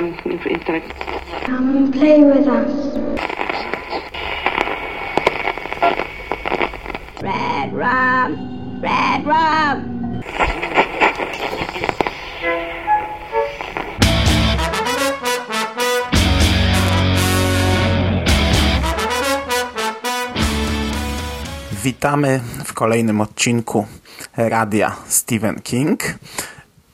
um, intellect. Come and play with us. Red rum! Red rum! Witamy w kolejnym odcinku Radia Stephen King.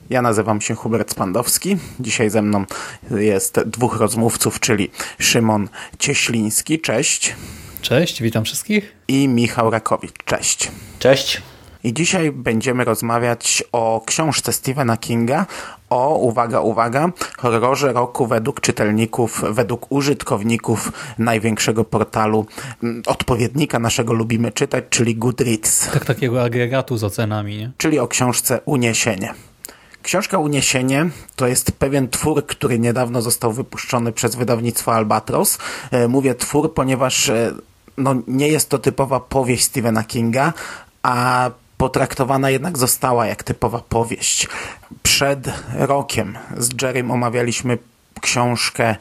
Ja nazywam się Hubert Spandowski. Dzisiaj ze mną jest dwóch rozmówców, czyli Szymon Cieśliński. Cześć. Cześć, witam wszystkich. I Michał Rakowicz. Cześć. Cześć. I dzisiaj będziemy rozmawiać o książce Stephena Kinga, o, uwaga, uwaga, horrorze roku według czytelników, według użytkowników największego portalu, mm, odpowiednika naszego lubimy czytać, czyli Goodreads. Tak takiego agregatu z ocenami, nie? Czyli o książce Uniesienie. Książka Uniesienie to jest pewien twór, który niedawno został wypuszczony przez wydawnictwo Albatros. E, mówię twór, ponieważ e, no, nie jest to typowa powieść Stephena Kinga, a potraktowana jednak została jak typowa powieść. Przed rokiem z Jerrym omawialiśmy książkę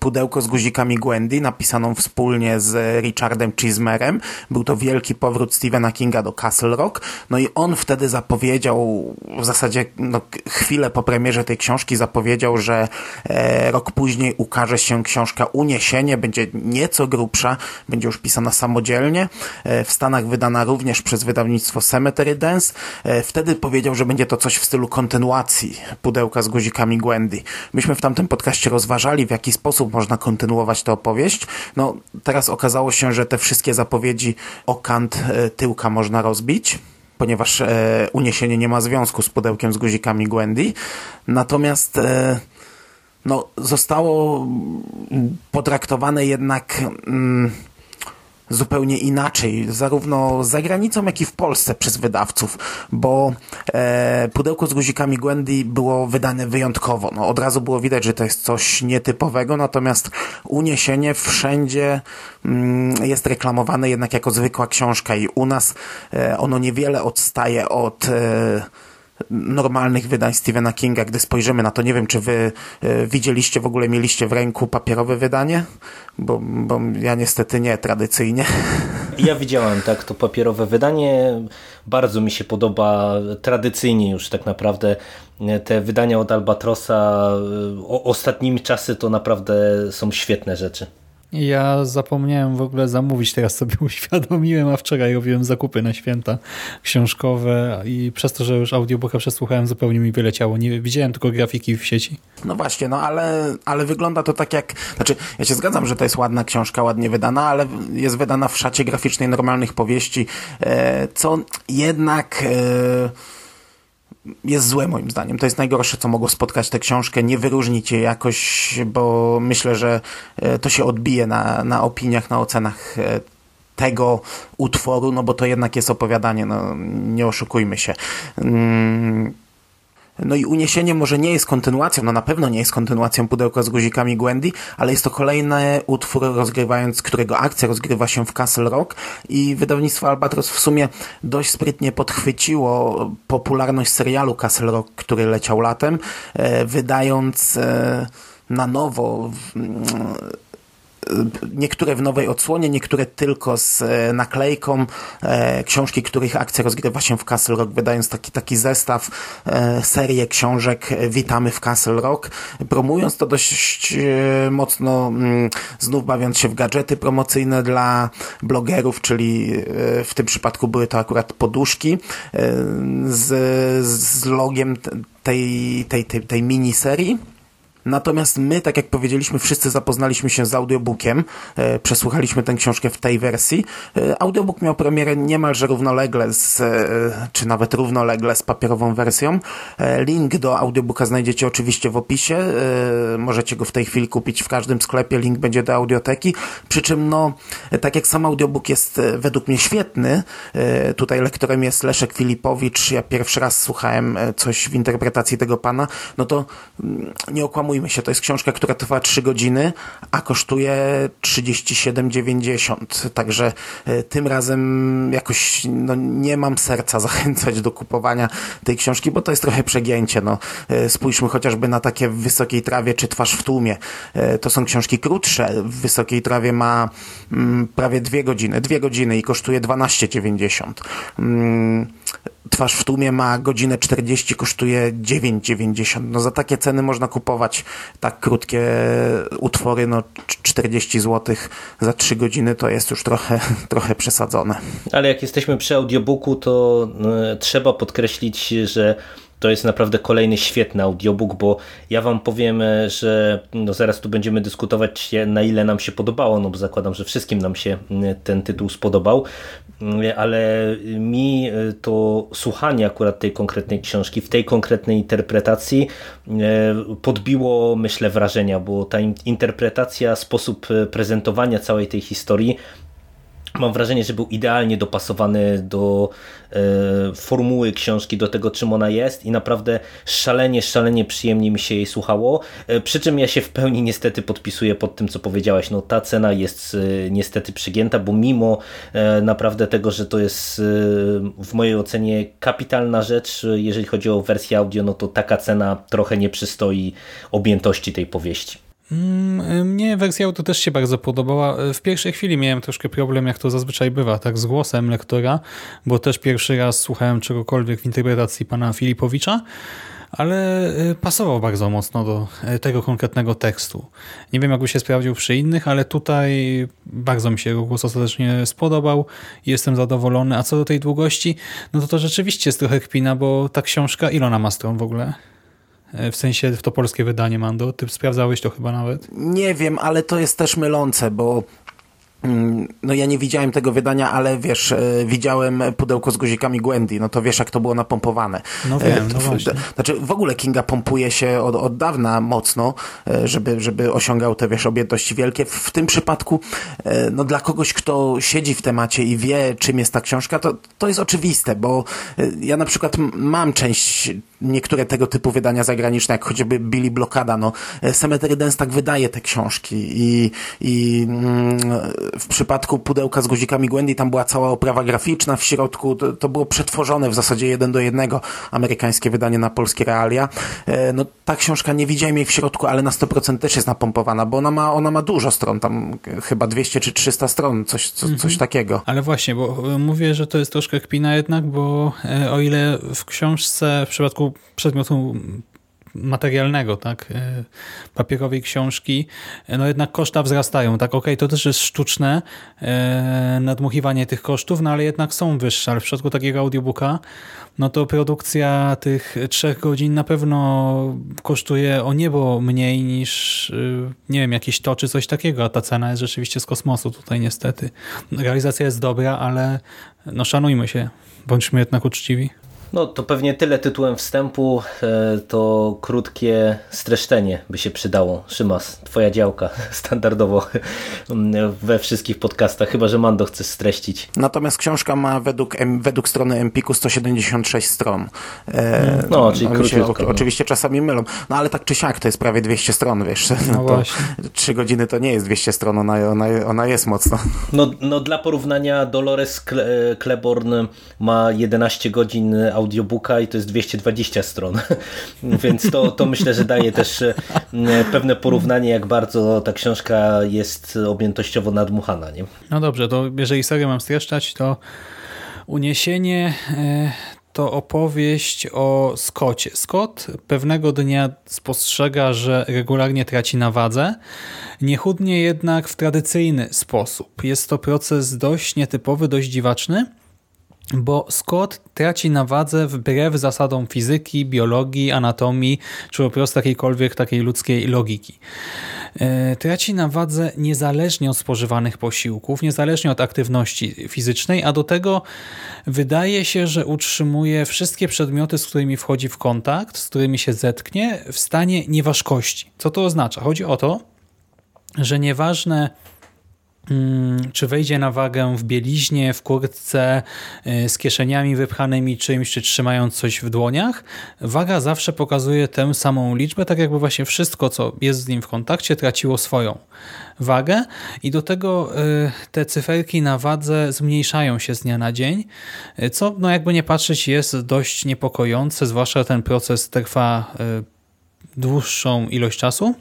Pudełko z guzikami Gwendy, napisaną wspólnie z Richardem Chismerem. Był to wielki powrót Stephena Kinga do Castle Rock. No i on wtedy zapowiedział, w zasadzie no, chwilę po premierze tej książki zapowiedział, że e, rok później ukaże się książka Uniesienie, będzie nieco grubsza, będzie już pisana samodzielnie. E, w Stanach wydana również przez wydawnictwo Cemetery Dance. E, wtedy powiedział, że będzie to coś w stylu kontynuacji Pudełka z guzikami Gwendy. Myśmy w tamtym podcaście rozważali, w jaki sposób można kontynuować tę opowieść. No, teraz okazało się, że te wszystkie zapowiedzi o kant e, tyłka można rozbić ponieważ e, uniesienie nie ma związku z pudełkiem z guzikami Gwendy. Natomiast e, no, zostało potraktowane jednak mm, zupełnie inaczej, zarówno za granicą, jak i w Polsce przez wydawców, bo e, pudełko z guzikami Gwendy było wydane wyjątkowo. No, od razu było widać, że to jest coś nietypowego, natomiast uniesienie wszędzie mm, jest reklamowane jednak jako zwykła książka i u nas e, ono niewiele odstaje od e, normalnych wydań Stephena Kinga, gdy spojrzymy na to. Nie wiem, czy wy e, widzieliście, w ogóle mieliście w ręku papierowe wydanie? Bo, bo ja niestety nie, tradycyjnie. Ja widziałem, tak, to papierowe wydanie. Bardzo mi się podoba tradycyjnie już tak naprawdę te wydania od Albatrosa. O, ostatnimi czasy to naprawdę są świetne rzeczy. Ja zapomniałem w ogóle zamówić, teraz sobie uświadomiłem, a wczoraj robiłem zakupy na święta książkowe i przez to, że już audiobooka przesłuchałem, zupełnie mi wyleciało. Nie widziałem tylko grafiki w sieci. No właśnie, no ale, ale wygląda to tak jak, znaczy ja się zgadzam, że to jest ładna książka, ładnie wydana, ale jest wydana w szacie graficznej normalnych powieści, e, co jednak... E, jest złe moim zdaniem. To jest najgorsze, co mogło spotkać tę książkę. Nie wyróżnić jej jakoś, bo myślę, że e, to się odbije na, na opiniach, na ocenach e, tego utworu, no bo to jednak jest opowiadanie, no nie oszukujmy się. Mm no i Uniesienie może nie jest kontynuacją, no na pewno nie jest kontynuacją Pudełka z guzikami Gwendy, ale jest to kolejny utwór, rozgrywając, którego akcja rozgrywa się w Castle Rock i wydawnictwo Albatros w sumie dość sprytnie podchwyciło popularność serialu Castle Rock, który leciał latem, e, wydając e, na nowo niektóre w nowej odsłonie, niektóre tylko z e, naklejką, e, książki, których akcja rozgrywa się w Castle Rock, wydając taki, taki zestaw, e, serię książek Witamy w Castle Rock, promując to dość mocno, mm, znów bawiąc się w gadżety promocyjne dla blogerów, czyli w tym przypadku były to akurat poduszki z, z logiem tej, tej, tej, tej miniserii Natomiast my, tak jak powiedzieliśmy, wszyscy zapoznaliśmy się z audiobookiem, e, przesłuchaliśmy tę książkę w tej wersji. E, audiobook miał premierę niemalże równolegle, z, e, czy nawet równolegle z papierową wersją. E, link do audiobooka znajdziecie oczywiście w opisie. E, możecie go w tej chwili kupić w każdym sklepie, link będzie do audioteki. Przy czym, no, tak jak sam audiobook jest e, według mnie świetny, tutaj lektorem jest Leszek Filipowicz, ja pierwszy raz słuchałem coś w interpretacji tego pana, no to mm, nie okłamuję okłamujmy się, to jest książka, która trwa 3 godziny, a kosztuje 37,90. Także e, tym razem jakoś no, nie mam serca zachęcać do kupowania tej książki, bo to jest trochę przegięcie. No, e, spójrzmy chociażby na takie w Wysokiej Trawie czy Twarz w tłumie. E, to są książki krótsze. W Wysokiej Trawie ma mm, prawie dwie godziny, dwie godziny i kosztuje 12,90. Mm, Twarz w tłumie ma godzinę 40, kosztuje 9,90. No za takie ceny można kupować tak krótkie utwory, no 40 zł za 3 godziny to jest już trochę, trochę przesadzone. Ale jak jesteśmy przy audiobooku, to y, trzeba podkreślić, że to jest naprawdę kolejny świetny audiobook, bo ja wam powiem, e, że no zaraz tu będziemy dyskutować na ile nam się podobało, no bo zakładam, że wszystkim nam się ten tytuł spodobał, ale mi e, to słuchanie akurat tej konkretnej książki, w tej konkretnej interpretacji e, podbiło myślę wrażenia, bo ta interpretacja, sposób prezentowania całej tej historii Mam wrażenie, że był idealnie dopasowany do e, formuły książki, do tego czym ona jest i naprawdę szalenie, szalenie przyjemnie mi się jej słuchało. E, przy czym ja się w pełni niestety podpisuję pod tym, co powiedziałeś. No ta cena jest e, niestety przygięta, bo mimo e, naprawdę tego, że to jest e, w mojej ocenie kapitalna rzecz, jeżeli chodzi o wersję audio, no to taka cena trochę nie przystoi objętości tej powieści. Mm, mnie wersja auto też się bardzo podobała. W pierwszej chwili miałem troszkę problem, jak to zazwyczaj bywa, tak z głosem lektora, bo też pierwszy raz słuchałem czegokolwiek w interpretacji pana Filipowicza, ale y, pasował bardzo mocno do y, tego konkretnego tekstu. Nie wiem, jakby się sprawdził przy innych, ale tutaj bardzo mi się jego głos ostatecznie spodobał jestem zadowolony. A co do tej długości, no to to rzeczywiście jest trochę kpina, bo ta książka, ile ona ma stron w ogóle? E, w sensie w to polskie wydanie Mando. Ty sprawdzałeś to chyba nawet? Nie wiem, ale to jest też mylące, bo no ja nie widziałem tego wydania, ale wiesz, e, widziałem pudełko z guzikami Gwendy, no to wiesz jak to było napompowane. No wiem, no właśnie. Znaczy w ogóle Kinga pompuje się od, od dawna mocno, e, żeby, żeby osiągał te wiesz objętości wielkie. W, w tym przypadku no dla kogoś, kto siedzi w temacie i wie czym jest ta książka, to, to jest oczywiste, bo ja na przykład mam część niektóre tego typu wydania zagraniczne, jak choćby Billy Blokada, no Cemetery Dance tak wydaje te książki i, i mm, w przypadku pudełka z guzikami Gwendy tam była cała oprawa graficzna w środku, to, to było przetworzone w zasadzie jeden do jednego amerykańskie wydanie na polskie realia. E, no ta książka nie widziałem jej w środku, ale na 100% też jest napompowana, bo ona ma, ona ma dużo stron, tam chyba 200 czy 300 stron, coś, co, coś mhm. takiego. Ale właśnie, bo mówię, że to jest troszkę kpina jednak, bo e, o ile w książce w przypadku przedmiotu materialnego, tak, e, papierowej książki, e, no jednak koszta wzrastają, tak, okej, okay, to też jest sztuczne e, nadmuchiwanie tych kosztów, no ale jednak są wyższe, ale w przypadku takiego audiobooka, no to produkcja tych trzech godzin na pewno kosztuje o niebo mniej niż, nie wiem, jakieś to czy coś takiego, a ta cena jest rzeczywiście z kosmosu tutaj niestety. Realizacja jest dobra, ale no szanujmy się, bądźmy jednak uczciwi. No to pewnie tyle tytułem wstępu, e, to krótkie streszczenie by się przydało. Szymas, twoja działka standardowo we wszystkich podcastach, chyba że Mando chce streścić. Natomiast książka ma według, według strony Empiku 176 stron. E, no, czyli króciutko. No. Oczywiście czasami mylą, no ale tak czy siak to jest prawie 200 stron, wiesz. No, no właśnie. 3 godziny to nie jest 200 stron, ona, ona, ona jest mocno. No, no dla porównania Dolores Claiborne ma 11 godzin audiobooka i to jest 220 stron. Więc to, to myślę, że daje też e, pewne porównanie, jak bardzo ta książka jest objętościowo nadmuchana. Nie? No dobrze, to jeżeli serię mam streszczać, to Uniesienie e, to opowieść o Scotcie. Scott pewnego dnia spostrzega, że regularnie traci na wadze, nie chudnie jednak w tradycyjny sposób. Jest to proces dość nietypowy, dość dziwaczny, bo Scott traci na wadze wbrew zasadom fizyki, biologii, anatomii, czy po prostu jakiejkolwiek takiej ludzkiej logiki. E, traci na wadze niezależnie od spożywanych posiłków, niezależnie od aktywności fizycznej, a do tego wydaje się, że utrzymuje wszystkie przedmioty, z którymi wchodzi w kontakt, z którymi się zetknie, w stanie nieważkości. Co to oznacza? Chodzi o to, że nieważne czy wejdzie na wagę w bieliźnie, w kurtce, y, z kieszeniami wypchanymi czymś, czy trzymając coś w dłoniach, waga zawsze pokazuje tę samą liczbę, tak jakby właśnie wszystko, co jest z nim w kontakcie, traciło swoją wagę i do tego y, te cyferki na wadze zmniejszają się z dnia na dzień, co no jakby nie patrzeć jest dość niepokojące, zwłaszcza ten proces trwa dłuższą ilość czasu.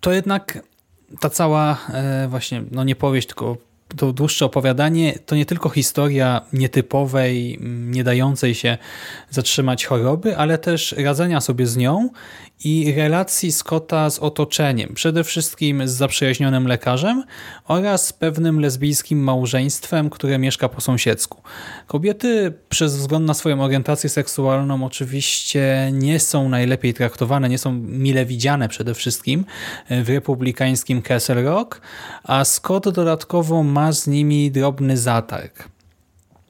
To jednak ta cała e, właśnie, no nie powieść, tylko to dłuższe opowiadanie to nie tylko historia nietypowej, nie dającej się zatrzymać choroby, ale też radzenia sobie z nią i relacji Scotta z otoczeniem, przede wszystkim z zaprzyjaźnionym lekarzem oraz pewnym lesbijskim małżeństwem, które mieszka po sąsiedzku. Kobiety przez wzgląd na swoją orientację seksualną oczywiście nie są najlepiej traktowane, nie są mile widziane przede wszystkim w republikańskim Castle Rock, a Scott dodatkowo ma z nimi drobny zatarg.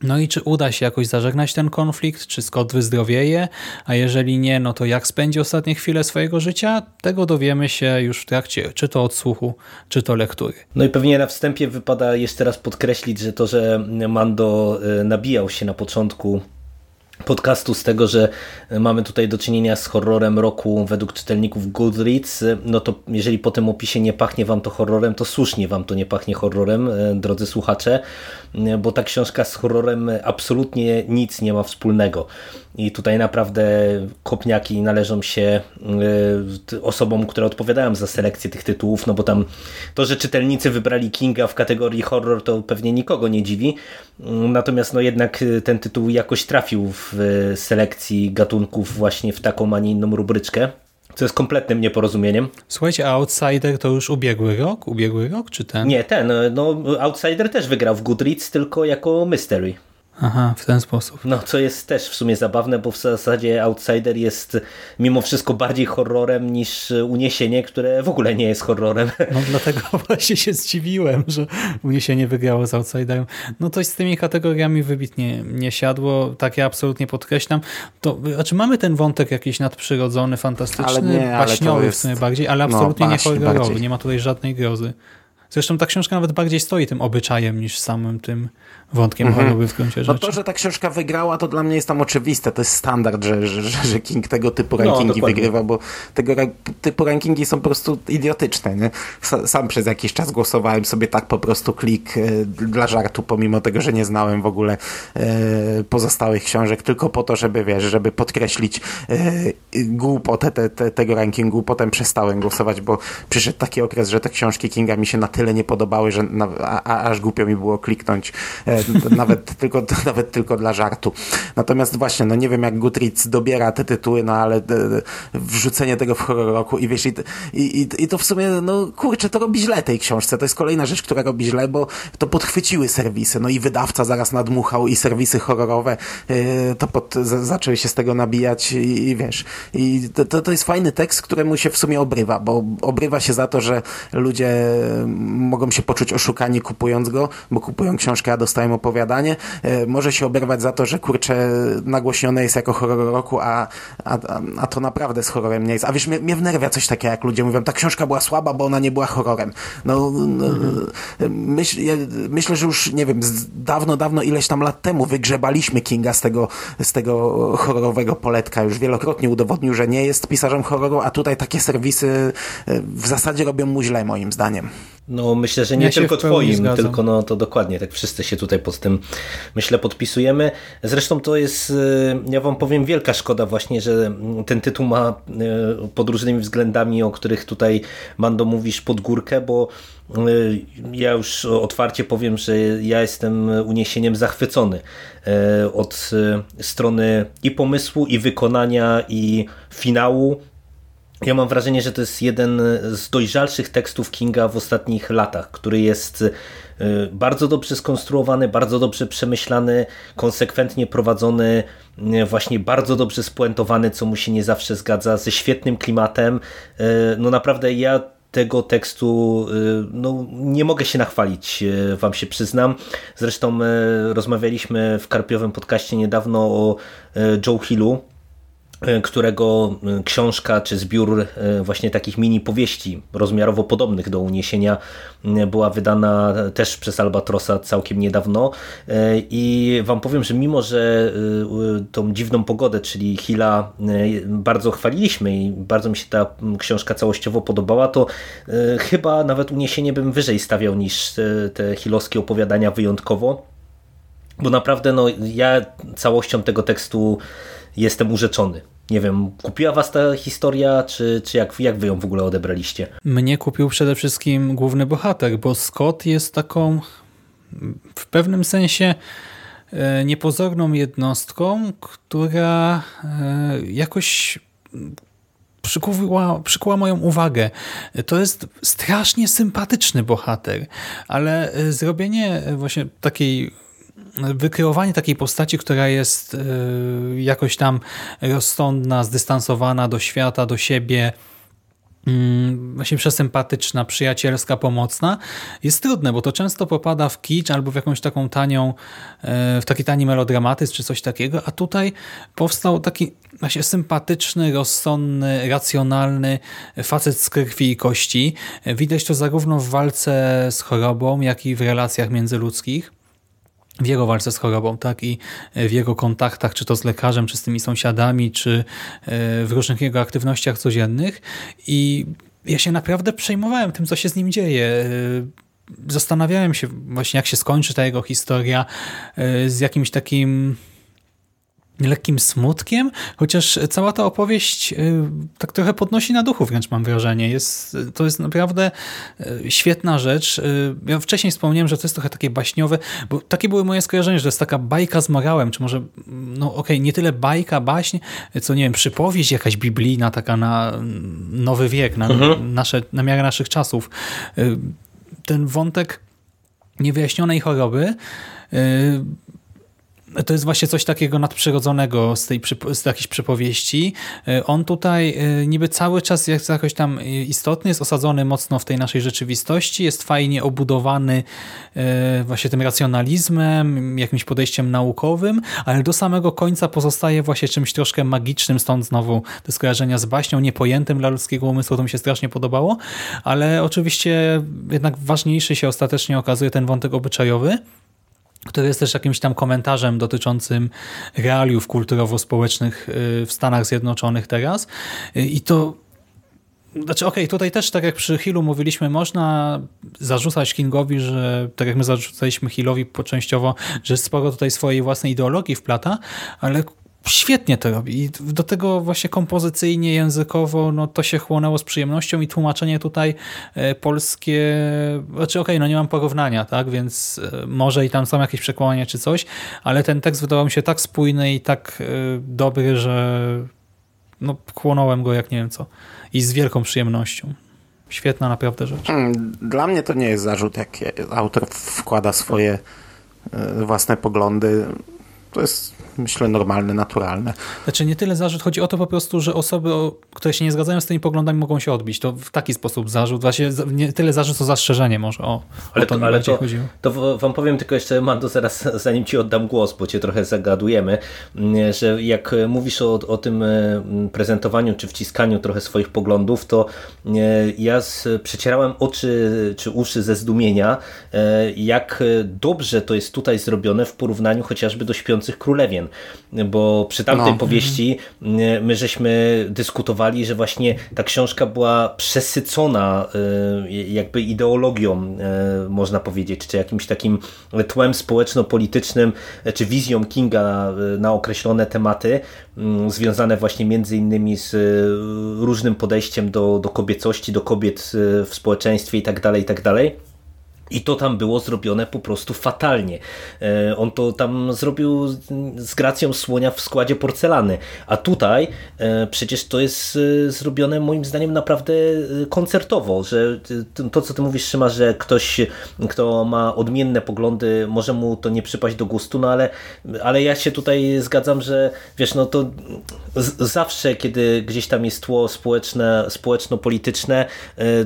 No i czy uda się jakoś zażegnać ten konflikt, czy Scott wyzdrowieje, a jeżeli nie, no to jak spędzi ostatnie chwile swojego życia, tego dowiemy się już w trakcie czy to odsłuchu, czy to lektury. No i pewnie na wstępie wypada jeszcze raz podkreślić, że to, że Mando e, nabijał się na początku podcastu z tego, że mamy tutaj do czynienia z horrorem roku według czytelników Goodreads, no to jeżeli po tym opisie nie pachnie wam to horrorem, to słusznie wam to nie pachnie horrorem, e, drodzy słuchacze, bo ta książka z horrorem absolutnie nic nie ma wspólnego. I tutaj naprawdę kopniaki należą się y, osobom, które odpowiadają za selekcję tych tytułów, no bo tam to, że czytelnicy wybrali Kinga w kategorii horror, to pewnie nikogo nie dziwi. Natomiast no jednak y, ten tytuł jakoś trafił w y, selekcji gatunków właśnie w taką, a nie inną rubryczkę. Co jest kompletnym nieporozumieniem. Słuchajcie, a Outsider to już ubiegły rok? Ubiegły rok, czy ten? Nie, ten. No, Outsider też wygrał w Goodreads, tylko jako Mystery. Aha, w ten sposób. No, co jest też w sumie zabawne, bo w zasadzie Outsider jest mimo wszystko bardziej horrorem niż Uniesienie, które w ogóle nie jest horrorem. No dlatego właśnie się zdziwiłem, że Uniesienie wygrało z Outsiderem. No coś z tymi kategoriami wybitnie nie siadło, tak ja absolutnie podkreślam. To, znaczy mamy ten wątek jakiś nadprzyrodzony, fantastyczny, ale nie, baśniowy jest... w sumie bardziej, ale no, absolutnie no, nie horrorowy, nie ma tutaj żadnej grozy. Zresztą ta książka nawet bardziej stoi tym obyczajem niż samym tym wątkiem mm -hmm. w gruncie rzeczy. No to, że ta książka wygrała, to dla mnie jest tam oczywiste. To jest standard, że, że, że King tego typu no, rankingi no, wygrywa, bo tego typu rankingi są po prostu idiotyczne. Nie? Sam przez jakiś czas głosowałem sobie tak po prostu klik e, dla żartu, pomimo tego, że nie znałem w ogóle e, pozostałych książek, tylko po to, żeby wiesz, żeby podkreślić e, głupotę te, te, tego rankingu. Potem przestałem głosować, bo przyszedł taki okres, że te książki Kinga mi się na tyle nie podobały, że na, a, a, aż głupio mi było kliknąć e, nawet, tylko, nawet tylko dla żartu. Natomiast właśnie, no nie wiem jak Goodreads dobiera te tytuły, no ale wrzucenie tego w horror roku i wiesz, i, i, i to w sumie, no kurczę, to robi źle tej książce. To jest kolejna rzecz, która robi źle, bo to podchwyciły serwisy, no i wydawca zaraz nadmuchał i serwisy horrorowe yy, to pod, z, zaczęły się z tego nabijać i, i wiesz, i to, to, to jest fajny tekst, któremu się w sumie obrywa, bo obrywa się za to, że ludzie mogą się poczuć oszukani kupując go, bo kupują książkę, a dostają opowiadanie, e, może się oberwać za to, że kurczę nagłośnione jest jako horror roku, a, a, a to naprawdę z horrorem nie jest. A wiesz, mnie, mnie wnerwia coś takiego, jak ludzie mówią, ta książka była słaba, bo ona nie była horrorem. No, no myśl, ja, myślę, że już, nie wiem, dawno, dawno, ileś tam lat temu wygrzebaliśmy Kinga z tego, z tego horrorowego poletka. Już wielokrotnie udowodnił, że nie jest pisarzem horroru, a tutaj takie serwisy e, w zasadzie robią mu źle, moim zdaniem. No myślę, że nie ja tylko twoim, zgadzam. tylko no to dokładnie, tak wszyscy się tutaj pod tym myślę podpisujemy. Zresztą to jest, y, ja wam powiem, wielka szkoda właśnie, że ten tytuł ma y, pod różnymi względami, o których tutaj Mando mówisz pod górkę, bo y, ja już otwarcie powiem, że ja jestem uniesieniem zachwycony od strony i pomysłu, i wykonania, i finału ja mam wrażenie, że to jest jeden z dojrzalszych tekstów Kinga w ostatnich latach, który jest y, bardzo dobrze skonstruowany, bardzo dobrze przemyślany, konsekwentnie prowadzony, y, właśnie bardzo dobrze spuentowany, co mu się nie zawsze zgadza, ze świetnym klimatem. Y, no naprawdę ja tego tekstu no, nie mogę się nachwalić, wam się przyznam. Zresztą rozmawialiśmy w Karpiowym podcaście niedawno o Joe Hillu, którego e, książka czy zbiór e, właśnie takich mini powieści rozmiarowo podobnych do uniesienia była wydana też przez Albatrosa całkiem niedawno i wam powiem, że mimo, że tą dziwną pogodę, czyli Hila bardzo chwaliliśmy i bardzo mi się ta książka całościowo podobała, to chyba nawet uniesienie bym wyżej stawiał niż te hilowskie opowiadania wyjątkowo, bo naprawdę no, ja całością tego tekstu jestem urzeczony. Nie wiem, kupiła was ta historia, czy, czy jak, jak wy ją w ogóle odebraliście? Mnie kupił przede wszystkim główny bohater, bo Scott jest taką w pewnym sensie e, niepozorną jednostką, która e, jakoś przykuła, przykuła moją uwagę. To jest strasznie sympatyczny bohater, ale e, zrobienie właśnie takiej wykreowanie takiej postaci, która jest e, jakoś tam rozsądna, zdystansowana do świata, do siebie, mm, właśnie przesympatyczna, przyjacielska, pomocna, jest trudne, bo to często popada w kicz albo w jakąś taką tanią, e, w taki tani melodramatyzm czy coś takiego, a tutaj powstał taki właśnie sympatyczny, rozsądny, racjonalny facet z krwi i kości. Widać to zarówno w walce z chorobą, jak i w relacjach międzyludzkich w jego walce z chorobą, tak i w jego kontaktach, czy to z lekarzem, czy z tymi sąsiadami, czy e, w różnych jego aktywnościach codziennych i ja się naprawdę przejmowałem tym, co się z nim dzieje. E, zastanawiałem się właśnie, jak się skończy ta jego historia e, z jakimś takim lekkim smutkiem, chociaż cała ta opowieść y, tak trochę podnosi na duchu wręcz mam wrażenie. Jest, to jest naprawdę y, świetna rzecz. Y, ja wcześniej wspomniałem, że to jest trochę takie baśniowe, bo takie były moje skojarzenia, że to jest taka bajka z morałem, czy może, no okej, okay, nie tyle bajka, baśń, co nie wiem, przypowieść jakaś biblijna, taka na nowy wiek, na, mhm. nasze, na miarę naszych czasów. Ten wątek niewyjaśnionej choroby to jest właśnie coś takiego nadprzyrodzonego z tej z jakiejś przypowieści. E, on tutaj e, niby cały czas jest jakoś tam e, istotny, jest osadzony mocno w tej naszej rzeczywistości, jest fajnie obudowany właśnie tym racjonalizmem, jakimś podejściem naukowym, ale do samego końca pozostaje właśnie czymś troszkę magicznym, stąd znowu te skojarzenia z baśnią, niepojętym dla ludzkiego umysłu, to mi się strasznie podobało, ale oczywiście jednak ważniejszy się ostatecznie okazuje ten wątek obyczajowy, który jest też jakimś tam komentarzem dotyczącym realiów kulturowo-społecznych y, w Stanach Zjednoczonych teraz. Y, I to znaczy, okej, okay, tutaj też, tak jak przy Hillu mówiliśmy, można zarzucać Kingowi, że tak jak my zarzucaliśmy Hillowi częściowo, że sporo tutaj swojej własnej ideologii wplata, ale świetnie to robi. I do tego właśnie kompozycyjnie, językowo, no to się chłonęło z przyjemnością i tłumaczenie tutaj e, polskie, znaczy okej, okay, no nie mam porównania, tak, więc e, może i tam są jakieś przekłamania czy coś, ale ten tekst wydawał mi się tak spójny i tak e, dobry, że no chłonąłem go jak nie wiem co. I z wielką przyjemnością. Świetna naprawdę rzecz. Hmm, dla mnie to nie jest zarzut, jak autor wkłada swoje własne poglądy. To jest myślę, normalne, naturalne. Znaczy nie tyle zarzut, chodzi o to po prostu, że osoby, które się nie zgadzają z tymi poglądami mogą się odbić. To w taki sposób zarzut, właśnie nie tyle zarzut, co zastrzeżenie może. O, ale o to, to, ale to, to wam powiem tylko jeszcze, Mando, zaraz zanim ci oddam głos, bo cię trochę zagadujemy, mm, że jak mówisz o, o tym mm, prezentowaniu, czy wciskaniu trochę swoich poglądów, to mm, ja przecierałem oczy czy uszy ze zdumienia, e, jak dobrze to jest tutaj zrobione w porównaniu chociażby do Śpiących Królewien, bo przy tamtej no. powieści mm, my żeśmy dyskutowali, że właśnie ta książka była przesycona y, jakby ideologią, y, można powiedzieć, czy jakimś takim tłem społeczno-politycznym, czy wizją Kinga na określone tematy, mm, związane właśnie między innymi z y, różnym podejściem do, do kobiecości, do kobiet w społeczeństwie itd., tak itd., tak i to tam było zrobione po prostu fatalnie. E, on to tam zrobił z gracją słonia w składzie porcelany. A tutaj e, przecież to jest e, zrobione moim zdaniem naprawdę koncertowo, że to co ty mówisz Szyma, że ktoś kto ma odmienne poglądy może mu to nie przypaść do gustu, no ale, ale ja się tutaj zgadzam, że wiesz, no to zawsze kiedy gdzieś tam jest tło społeczne, społeczno-polityczne,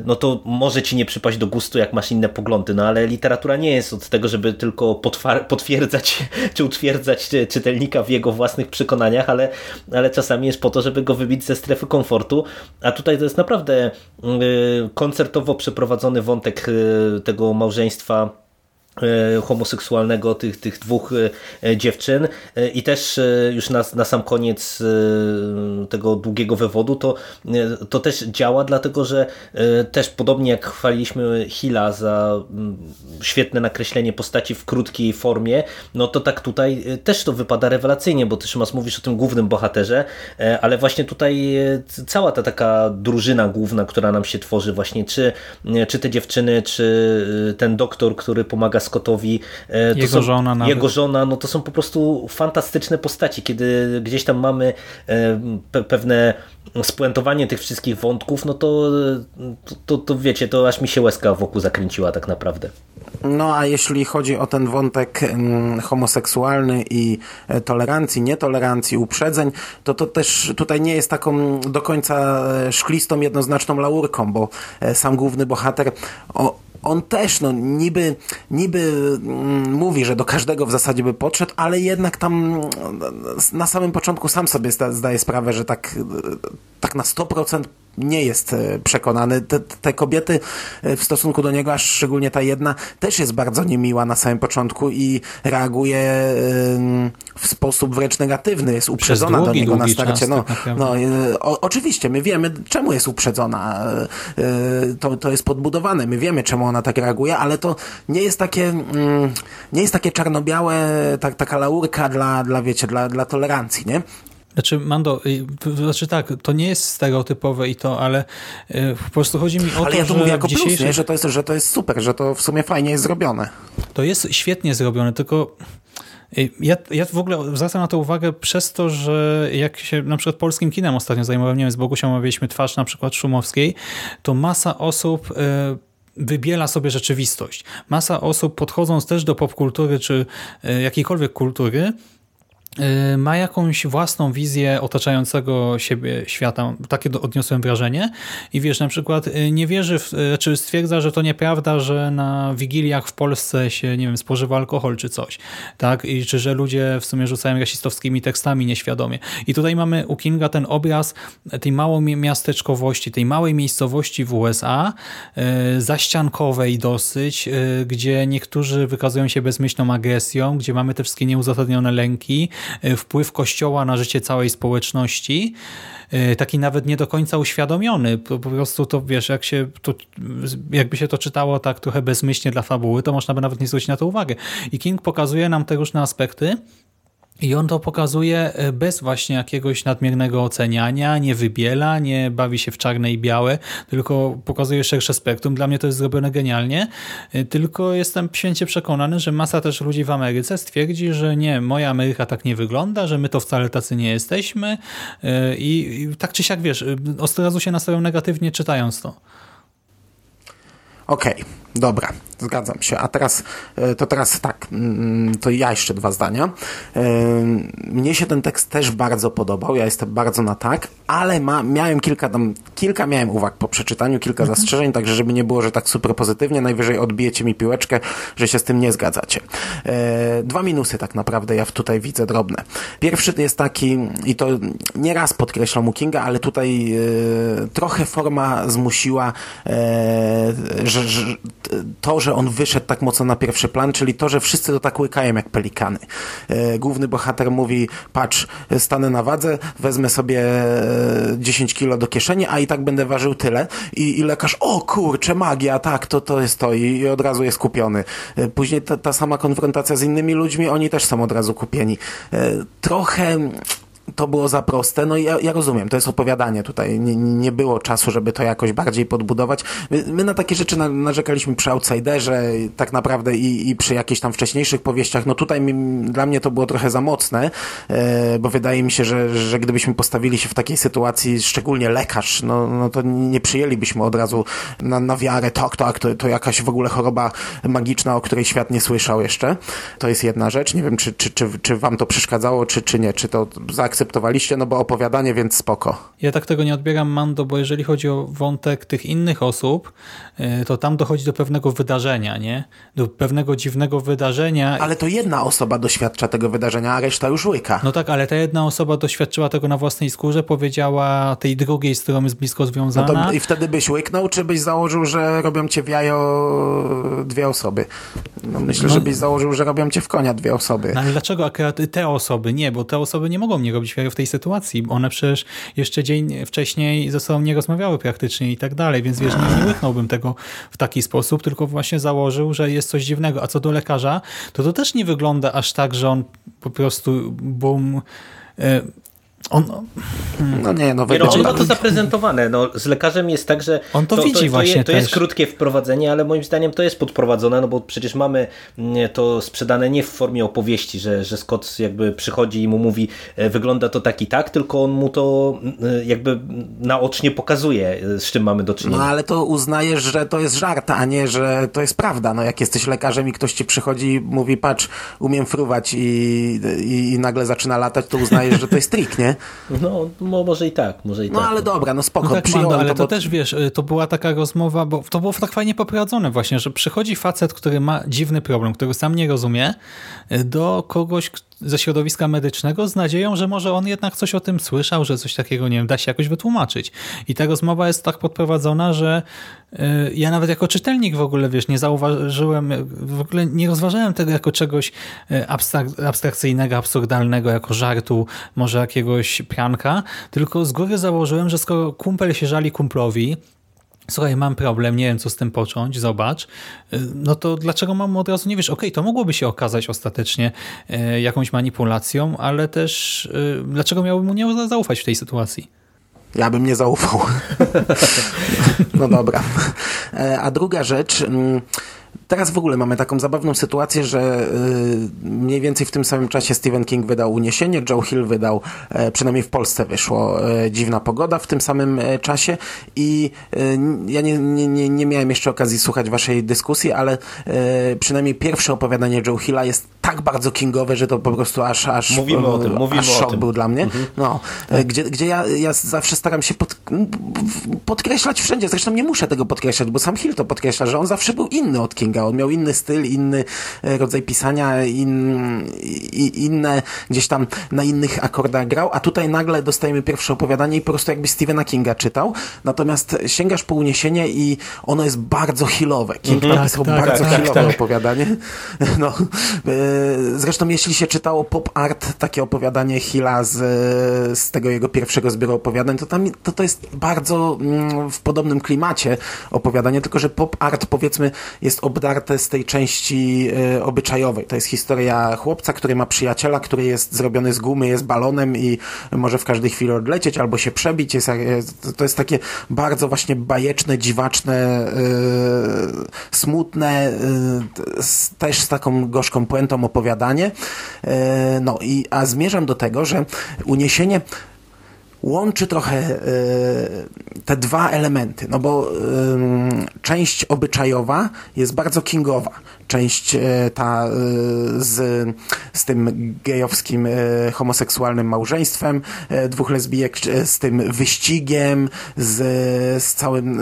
no to może ci nie przypaść do gustu jak masz inne poglądy no ale literatura nie jest od tego, żeby tylko potwierdzać czy utwierdzać czytelnika w jego własnych przekonaniach, ale, ale czasami jest po to, żeby go wybić ze strefy komfortu, a tutaj to jest naprawdę y, koncertowo przeprowadzony wątek y, tego małżeństwa homoseksualnego tych, tych dwóch e, dziewczyn. E, i też już na, na sam koniec tego długiego wywodu to, to też działa, dlatego że też podobnie jak chwaliliśmy Hilla za mm, świetne nakreślenie postaci w krótkiej formie, no to tak tutaj też to wypada rewelacyjnie, bo też mas mówisz o tym głównym bohaterze, ale właśnie tutaj cała ta taka drużyna główna, która nam się tworzy właśnie, czy, czy te dziewczyny, czy ten doktor, który pomaga Scottowi. E, jego są, żona nawet. Jego żona, no to są po prostu fantastyczne postaci, kiedy gdzieś tam mamy e, pe pewne spuentowanie tych wszystkich wątków, no to, to, to, to wiecie, to aż mi się łezka wokół zakręciła tak naprawdę. No a jeśli chodzi o ten wątek mm, homoseksualny i e, tolerancji, nietolerancji, uprzedzeń, to to też tutaj nie jest taką do końca szklistą, jednoznaczną laurką, bo sam główny bohater o, on też, no niby, niby mm, mówi, że do każdego w zasadzie by podszedł, ale jednak tam na samym początku sam sobie zdaje sprawę, że tak, tak na 100% nie jest e, przekonany. Te, te, kobiety e, w stosunku do niego, a szczególnie ta jedna, też jest bardzo niemiła na samym początku i reaguje w sposób wręcz negatywny, jest uprzedzona długi, do niego na starcie. No, tak no, e, o, oczywiście, my wiemy, czemu jest uprzedzona. To, to jest podbudowane, my wiemy, czemu ona tak reaguje, ale to nie jest takie, mm, nie jest takie czarno-białe, tak, taka laurka dla, dla wiecie, dla, dla tolerancji, nie? Znaczy, Mando, znaczy tak, to nie jest stereotypowe i to, ale y, po prostu chodzi mi o ale to, ja to że mówię jako dzisiejszy... plus, nie? Że, to jest, że to jest super, że to w sumie fajnie jest zrobione. To jest świetnie zrobione, tylko y, ja, ja w ogóle zwracam na to uwagę przez to, że jak się na przykład polskim kinem ostatnio zajmowałem, nie wiem, z Bogusią omawialiśmy twarz na przykład Szumowskiej, to masa osób... Y, wybiela sobie rzeczywistość. Masa osób podchodząc też do popkultury czy jakiejkolwiek kultury Y, ma jakąś własną wizję otaczającego siebie świata. Takie odniosłem wrażenie. I wiesz, na przykład y, nie wierzy, w, y, czy stwierdza, że to nieprawda, że na wigiliach w Polsce się, nie wiem, spożywa alkohol czy coś. Tak? I czy że ludzie w sumie rzucają rasistowskimi tekstami nieświadomie. I tutaj mamy u Kinga ten obraz tej małej miasteczkowości, tej małej miejscowości w USA, zaściankowej dosyć, gdzie niektórzy wykazują się bezmyślną agresją, gdzie mamy te wszystkie nieuzasadnione lęki, wpływ Kościoła na życie całej społeczności, e, taki nawet nie do końca uświadomiony. Po, prostu to, wiesz, jak się to, jakby się to czytało tak trochę bezmyślnie dla fabuły, to można by nawet nie zwrócić na to uwagę. I King pokazuje nam te różne aspekty, i on to pokazuje e, bez właśnie jakiegoś nadmiernego oceniania, nie wybiela, nie bawi się w czarne i białe, tylko pokazuje szersze spektrum. Dla mnie to jest zrobione genialnie, e, tylko jestem święcie przekonany, że masa też ludzi w Ameryce stwierdzi, że nie, moja Ameryka tak nie wygląda, że my to wcale tacy nie jesteśmy e, i, i tak czy siak, wiesz, od razu się nastawią negatywnie czytając to. Okej, okay, dobra. Zgadzam się. A teraz, e, to teraz tak, mm, to ja jeszcze dwa zdania. E, mnie się ten tekst też bardzo podobał, ja jestem bardzo na tak, ale ma, miałem kilka tam, kilka miałem uwag po przeczytaniu, kilka mhm. zastrzeżeń, także żeby nie było, że tak super pozytywnie, najwyżej odbijecie mi piłeczkę, że się z tym nie zgadzacie. E, dwa minusy tak naprawdę ja tutaj widzę drobne. Pierwszy jest taki, i to nieraz podkreślam u Kinga, ale tutaj trochę forma zmusiła, że, że to, że on wyszedł tak mocno na pierwszy plan, czyli to, że wszyscy to tak łykają jak pelikany. E, główny bohater mówi, patrz, stanę na wadze, wezmę sobie 10 e, kilo do kieszeni, a i tak będę ważył tyle. I, i lekarz, o kurczę, magia, tak, to, to jest to i, i od razu jest kupiony. E, później ta, ta sama konfrontacja z innymi ludźmi, oni też są od razu kupieni. Trochę to było za proste. No ja, ja rozumiem, to jest opowiadanie tutaj. Nie, nie było czasu, żeby to jakoś bardziej podbudować. My, my na takie rzeczy na, narzekaliśmy przy Outsiderze, tak naprawdę i, i przy jakichś tam wcześniejszych powieściach. No tutaj mi, dla mnie to było trochę za mocne, e, bo wydaje mi się, że, że gdybyśmy postawili się w takiej sytuacji, szczególnie lekarz, no, no to nie przyjęlibyśmy od razu na, na wiarę, tak, tak, to, to jakaś w ogóle choroba magiczna, o której świat nie słyszał jeszcze. To jest jedna rzecz. Nie wiem, czy, czy, czy, czy wam to przeszkadzało, czy, czy nie, czy to za zaakceptowaliście, no bo opowiadanie, więc spoko. Ja tak tego nie odbieram, Mando, bo jeżeli chodzi o wątek tych innych osób, y, to tam dochodzi do pewnego wydarzenia, nie? Do pewnego dziwnego wydarzenia. Ale to jedna osoba doświadcza tego wydarzenia, a reszta już łyka. No tak, ale ta jedna osoba doświadczyła tego na własnej skórze, powiedziała tej drugiej, z którą jest blisko związana. No to I wtedy byś łyknął, czy byś założył, że robią cię w jajo dwie osoby? No myślę, no, że byś założył, że robią cię w konia dwie osoby. No ale dlaczego akurat te osoby? Nie, bo te osoby nie mogą mnie robić jajo w tej sytuacji. One przecież jeszcze dzień wcześniej ze sobą nie rozmawiały praktycznie i tak dalej, więc wiesz, nie, łyknąłbym tego w taki sposób, tylko właśnie założył, że jest coś dziwnego. A co do lekarza, to to też nie wygląda aż tak, że on po prostu bum e, on. No nie, no, no, on ma to zaprezentowane. No, z lekarzem jest tak, że on to, to widzi to, właśnie to, jest krótkie wprowadzenie, ale moim zdaniem to jest podprowadzone, no bo przecież mamy mm, to sprzedane nie w formie opowieści, że, że Scott jakby przychodzi i mu mówi e, wygląda to tak i tak, tylko on mu to mm, jakby naocznie pokazuje, e, z czym mamy do czynienia. No ale to uznajesz, że to jest żart, a nie, że to jest prawda. No jak jesteś lekarzem i ktoś ci przychodzi i mówi patrz, umiem fruwać i, i, i nagle zaczyna latać, to uznajesz, że to jest trik, nie? No, może i tak, może i no, tak. ale no. dobra, no spoko, no tak, Mando, ale to, bo... też wiesz, y, to była taka rozmowa, bo to było tak fajnie poprowadzone właśnie, że przychodzi facet, który ma dziwny problem, który sam nie rozumie, y, do kogoś, ze środowiska medycznego z nadzieją, że może on jednak coś o tym słyszał, że coś takiego, nie wiem, da się jakoś wytłumaczyć. I ta rozmowa jest tak podprowadzona, że y, ja nawet jako czytelnik w ogóle, wiesz, nie zauważyłem, w ogóle nie rozważałem tego jako czegoś y, abstrak abstrakcyjnego, absurdalnego, jako żartu, może jakiegoś pranka, tylko z góry założyłem, że skoro kumpel się żali kumplowi, słuchaj, mam problem, nie wiem co z tym począć, zobacz, y, no to dlaczego mam od razu nie wiesz, okej, okay, to mogłoby się okazać ostatecznie y, jakąś manipulacją, ale też y, dlaczego miałbym mu nie zaufać w tej sytuacji? Ja bym nie zaufał. no dobra. E, a druga rzecz, mm, Teraz w ogóle mamy taką zabawną sytuację, że y, mniej więcej w tym samym czasie Stephen King wydał Uniesienie, Joe Hill wydał, e, przynajmniej w Polsce wyszło e, Dziwna Pogoda w tym samym e, czasie i ja nie, nie, nie miałem jeszcze okazji słuchać waszej dyskusji, ale przynajmniej pierwsze opowiadanie Joe Hilla jest tak bardzo kingowe, że to po prostu aż, aż, mówimy o tym, mówimy aż szok tym. był dla mnie. Mhm. No, tak. gdzie, gdzie ja, ja zawsze staram się pod, podkreślać wszędzie, zresztą nie muszę tego podkreślać, bo sam Hill to podkreśla, że on zawsze był inny od Kinga On miał inny styl, inny e, rodzaj pisania, in, inne gdzieś tam na innych akordach grał, a tutaj nagle dostajemy pierwsze opowiadanie i po prostu jakby Stephena Kinga czytał. Natomiast sięgasz po uniesienie i ono jest bardzo healowe. King mhm, napisał tak, bardzo tak, healowe tak, opowiadanie. No, e, zresztą jeśli się czytało pop art, takie opowiadanie Hilla z, z tego jego pierwszego zbioru opowiadań, to tam to, to jest bardzo mm, w podobnym klimacie opowiadanie, tylko że pop art powiedzmy jest obdarty obdarte z tej części y, obyczajowej. To jest historia chłopca, który ma przyjaciela, który jest zrobiony z gumy, jest balonem i może w każdej chwili odlecieć albo się przebić. Jest, to jest takie bardzo właśnie bajeczne, dziwaczne, y, smutne, y, z, też z taką gorzką puentą opowiadanie. no i a zmierzam do tego, że uniesienie łączy trochę y, te dwa elementy, no bo y, część obyczajowa jest bardzo kingowa. Część y, ta z, z tym gejowskim homoseksualnym małżeństwem dwóch lesbijek, z tym wyścigiem, z, z całym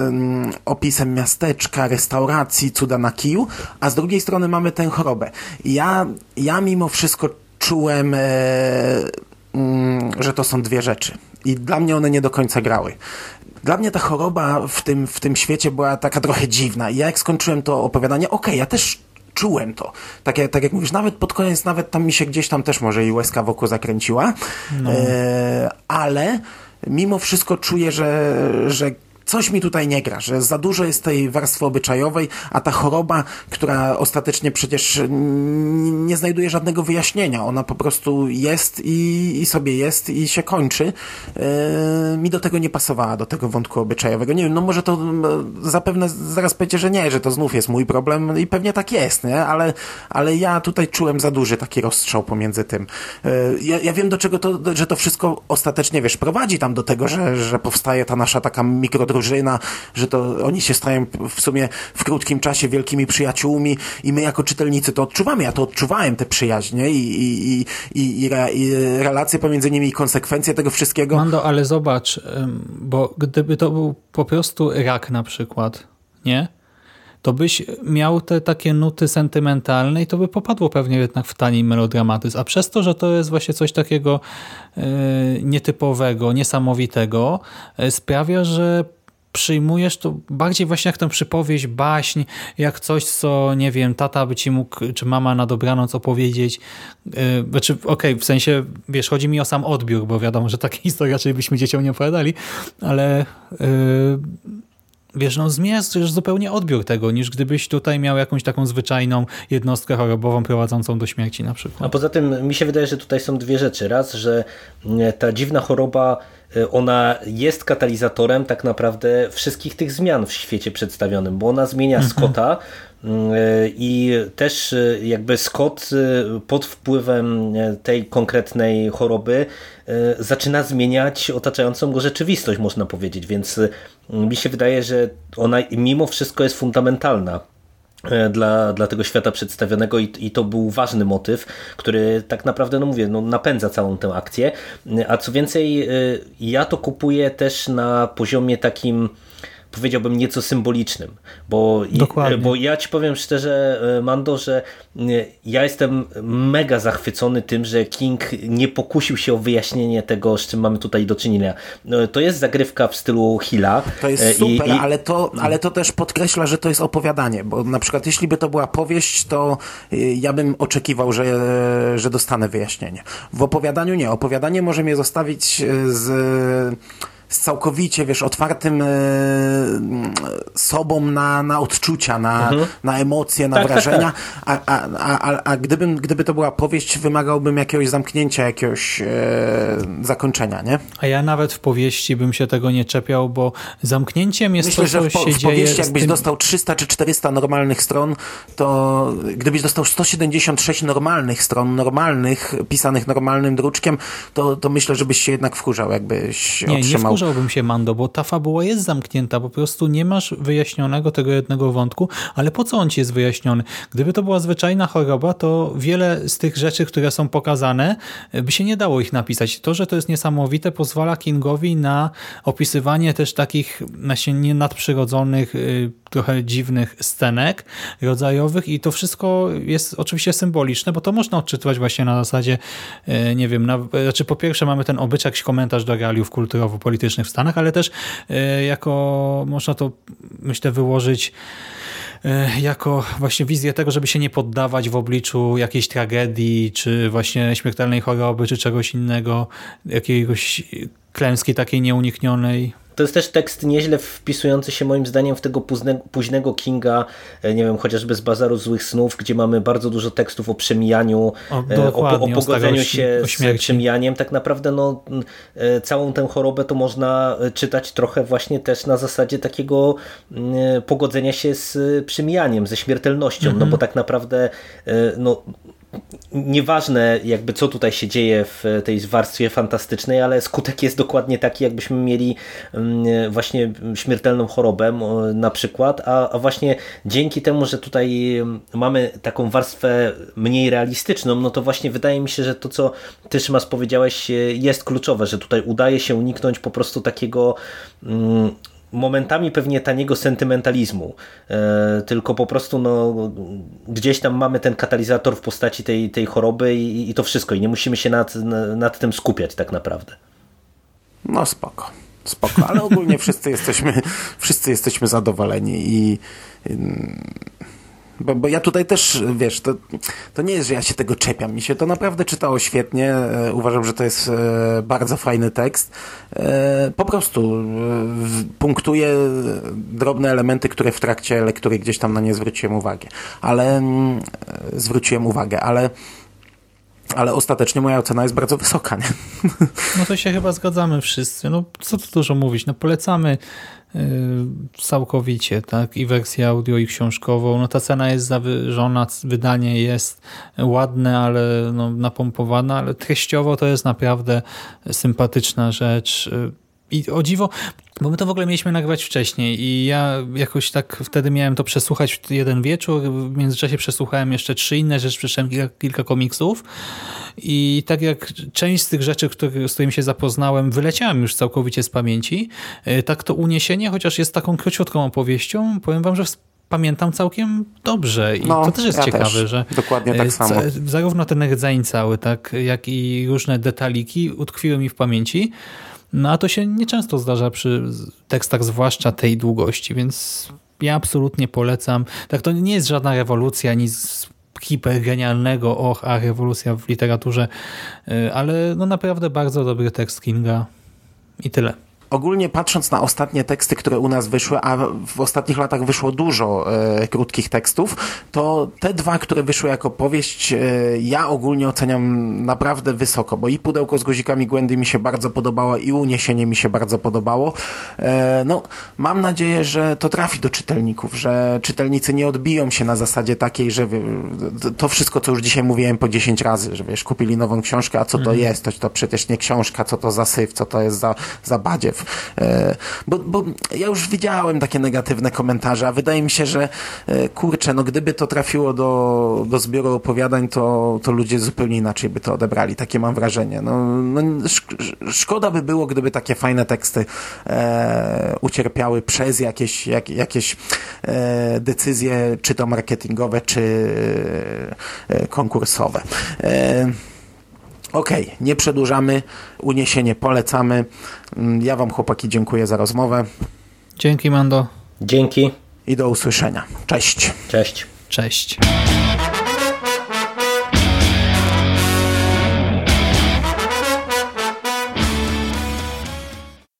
opisem miasteczka, restauracji, cuda na kiju, a z drugiej strony mamy tę chorobę. Ja, ja mimo wszystko czułem że to są dwie rzeczy. I dla mnie one nie do końca grały. Dla mnie ta choroba w tym, w tym świecie była taka trochę dziwna. I ja jak skończyłem to opowiadanie, okej, okay, ja też czułem to. Tak, jak, tak jak mówisz, nawet pod koniec, nawet tam mi się gdzieś tam też może i łezka wokół zakręciła. No. E, ale mimo wszystko czuję, że, że coś mi tutaj nie gra, że za dużo jest tej warstwy obyczajowej, a ta choroba, która ostatecznie przecież nie znajduje żadnego wyjaśnienia, ona po prostu jest i, i sobie jest i się kończy, yy, mi do tego nie pasowała, do tego wątku obyczajowego. Nie wiem, no może to zapewne zaraz powiecie, że nie, że to znów jest mój problem i pewnie tak jest, nie? Ale, ale ja tutaj czułem za duży taki rozstrzał pomiędzy tym. Yy, ja, ja wiem do czego to, że to wszystko ostatecznie, wiesz, prowadzi tam do tego, że, że powstaje ta nasza taka mikro drużyna, że to oni się stają w sumie w krótkim czasie wielkimi przyjaciółmi i my jako czytelnicy to odczuwamy. Ja to odczuwałem, te przyjaźnie i, i, i, i, i relacje pomiędzy nimi i konsekwencje tego wszystkiego. Mando, ale zobacz, bo gdyby to był po prostu rak na przykład, nie? to byś miał te takie nuty sentymentalne i to by popadło pewnie jednak w tani melodramatyzm. A przez to, że to jest właśnie coś takiego yy, nietypowego, niesamowitego, yy, sprawia, że przyjmujesz to bardziej właśnie jak tę przypowieść, baśń, jak coś, co, nie wiem, tata by ci mógł, czy mama na dobranoc opowiedzieć. Yy, znaczy, okej, okay, w sensie, wiesz, chodzi mi o sam odbiór, bo wiadomo, że takie historie raczej byśmy dzieciom nie opowiadali, ale yy, wiesz, no zmieniasz zupełnie odbiór tego, niż gdybyś tutaj miał jakąś taką zwyczajną jednostkę chorobową prowadzącą do śmierci na przykład. A poza tym mi się wydaje, że tutaj są dwie rzeczy. Raz, że mm, ta dziwna choroba y, ona jest katalizatorem tak naprawdę wszystkich tych zmian w świecie przedstawionym, bo ona zmienia mhm. Scotta, i też e, jakby Scott e, pod wpływem e, tej konkretnej choroby zaczyna zmieniać otaczającą go rzeczywistość, można powiedzieć, więc mi się wydaje, że ona mimo wszystko jest fundamentalna dla, dla tego świata przedstawionego i, i to był ważny motyw, który tak naprawdę, no mówię, no napędza całą tę akcję. A co więcej, ja to kupuję też na poziomie takim powiedziałbym nieco symbolicznym, bo, bo ja ci powiem szczerze e, Mando, że e, ja jestem mega zachwycony tym, że King nie pokusił się o wyjaśnienie tego, z czym mamy tutaj do czynienia. No, to jest zagrywka w stylu Hilla. To jest e, super, i, i... Ale, to, ale to też podkreśla, że to jest opowiadanie, bo na przykład jeśli by to była powieść, to ja bym oczekiwał, że, że dostanę wyjaśnienie. W opowiadaniu nie. Opowiadanie może mnie zostawić z z całkowicie, wiesz, otwartym e, sobą na, na odczucia, na, mhm. na emocje, na tak, tak wrażenia, tak, tak. A, a, a, a gdybym, gdyby to była powieść, wymagałbym jakiegoś zamknięcia, jakiegoś e, zakończenia, nie? A ja nawet w powieści bym się tego nie czepiał, bo zamknięciem jest Myślę, to, co że w, po, się w powieści jakbyś tym... dostał 300 czy 400 normalnych stron, to gdybyś dostał 176 normalnych stron, normalnych, pisanych normalnym druczkiem, to, to myślę, żebyś się jednak wkurzał, jakbyś nie, otrzymał... Nie, oburzałbym się, Mando, bo ta fabuła jest zamknięta, po prostu nie masz wyjaśnionego tego jednego wątku, ale po co on ci jest wyjaśniony? Gdyby to była zwyczajna choroba, to wiele z tych rzeczy, które są pokazane, by się nie dało ich napisać. To, że to jest niesamowite, pozwala Kingowi na opisywanie też takich właśnie nadprzyrodzonych, y, trochę dziwnych scenek rodzajowych i to wszystko jest oczywiście symboliczne, bo to można odczytywać właśnie na zasadzie, y, nie wiem, na, znaczy po pierwsze mamy ten obyczaj, komentarz do realiów kulturowo-politycznych, politycznych w Stanach, ale też e, jako, można to myślę wyłożyć e, jako właśnie wizję tego, żeby się nie poddawać w obliczu jakiejś tragedii, czy właśnie śmiertelnej choroby, czy czegoś innego, jakiegoś klęski takiej nieuniknionej. To jest też tekst nieźle wpisujący się moim zdaniem w tego późnego, późnego Kinga, e, nie wiem, chociażby z Bazaru Złych Snów, gdzie mamy bardzo dużo tekstów o przemijaniu, o, e, o, o pogodzeniu się z przemijaniem. Tak naprawdę no, e, całą tę chorobę to można czytać trochę właśnie też na zasadzie takiego pogodzenia się z przemijaniem, ze śmiertelnością, no bo mhm. tak naprawdę no, nieważne jakby co tutaj się dzieje w tej warstwie fantastycznej, ale skutek jest dokładnie taki, jakbyśmy mieli mm, właśnie śmiertelną chorobę na przykład, a, a właśnie dzięki temu, że tutaj mamy taką warstwę mniej realistyczną, no to właśnie wydaje mi się, że to co ty Szymas powiedziałeś jest kluczowe, że tutaj udaje się uniknąć po prostu takiego mm, momentami pewnie taniego sentymentalizmu, e, tylko po prostu no, gdzieś tam mamy ten katalizator w postaci tej, tej choroby i, i to wszystko. I nie musimy się nad, nad tym skupiać tak naprawdę. No spoko, spoko, ale ogólnie wszyscy jesteśmy, wszyscy jesteśmy zadowoleni i, i bo, bo ja tutaj też, wiesz, to, to nie jest, że ja się tego czepiam. Mi się to naprawdę czytało świetnie. E, uważam, że to jest e, bardzo fajny tekst. E, po prostu punktuje drobne elementy, które w trakcie lektury gdzieś tam na nie zwróciłem uwagę. Ale mm, zwróciłem uwagę, ale ale ostatecznie moja ocena jest bardzo wysoka. Nie? No to się chyba zgadzamy wszyscy. No co tu dużo mówić, no polecamy całkowicie, tak? I wersję audio, i książkową. No ta cena jest zawyżona, wydanie jest ładne, ale no, napompowane, ale treściowo to jest naprawdę sympatyczna rzecz. I o dziwo, bo my to w ogóle mieliśmy nagrywać wcześniej i ja jakoś tak wtedy miałem to przesłuchać w jeden wieczór, w międzyczasie przesłuchałem jeszcze trzy inne rzeczy, przeczytałem kilka, kilka komiksów i tak jak część z tych rzeczy, który, z którymi się zapoznałem, wyleciałem już całkowicie z pamięci, e, tak to Uniesienie, chociaż jest taką króciutką opowieścią, powiem wam, że pamiętam całkiem dobrze i no, to też jest ja ciekawe, też. że dokładnie tak e, samo. zarówno ten rdzeń cały, tak, jak i różne detaliki utkwiły mi w pamięci, no a to się nieczęsto zdarza przy tekstach, zwłaszcza tej długości, więc ja absolutnie polecam. Tak, to nie jest żadna rewolucja, nic hipergenialnego, och, a rewolucja w literaturze, y, ale no naprawdę bardzo dobry tekst Kinga i tyle ogólnie patrząc na ostatnie teksty, które u nas wyszły, a w ostatnich latach wyszło dużo e, krótkich tekstów, to te dwa, które wyszły jako powieść, e, ja ogólnie oceniam naprawdę wysoko, bo i Pudełko z guzikami Gwendy mi się bardzo podobało i Uniesienie mi się bardzo podobało. E, no, mam nadzieję, że to trafi do czytelników, że czytelnicy nie odbiją się na zasadzie takiej, że to wszystko, co już dzisiaj mówiłem po 10 razy, że wiesz, kupili nową książkę, a co to mhm. jest, to, to przecież nie książka, co to za syf, co to jest za, za badziew. E, bo, bo ja już widziałem takie negatywne komentarze, a wydaje mi się, że e, kurczę, no gdyby to trafiło do, do zbioru opowiadań, to, to ludzie zupełnie inaczej by to odebrali. Takie mam wrażenie. No, no szkoda by było, gdyby takie fajne teksty e, ucierpiały przez jakieś, jak, jakieś e, decyzje, czy to marketingowe, czy e, konkursowe. E, Okej, okay, nie przedłużamy, uniesienie polecamy. Mm, ja Wam, chłopaki, dziękuję za rozmowę. Dzięki, Mando. Dzięki. I do usłyszenia. Cześć. Cześć. Cześć.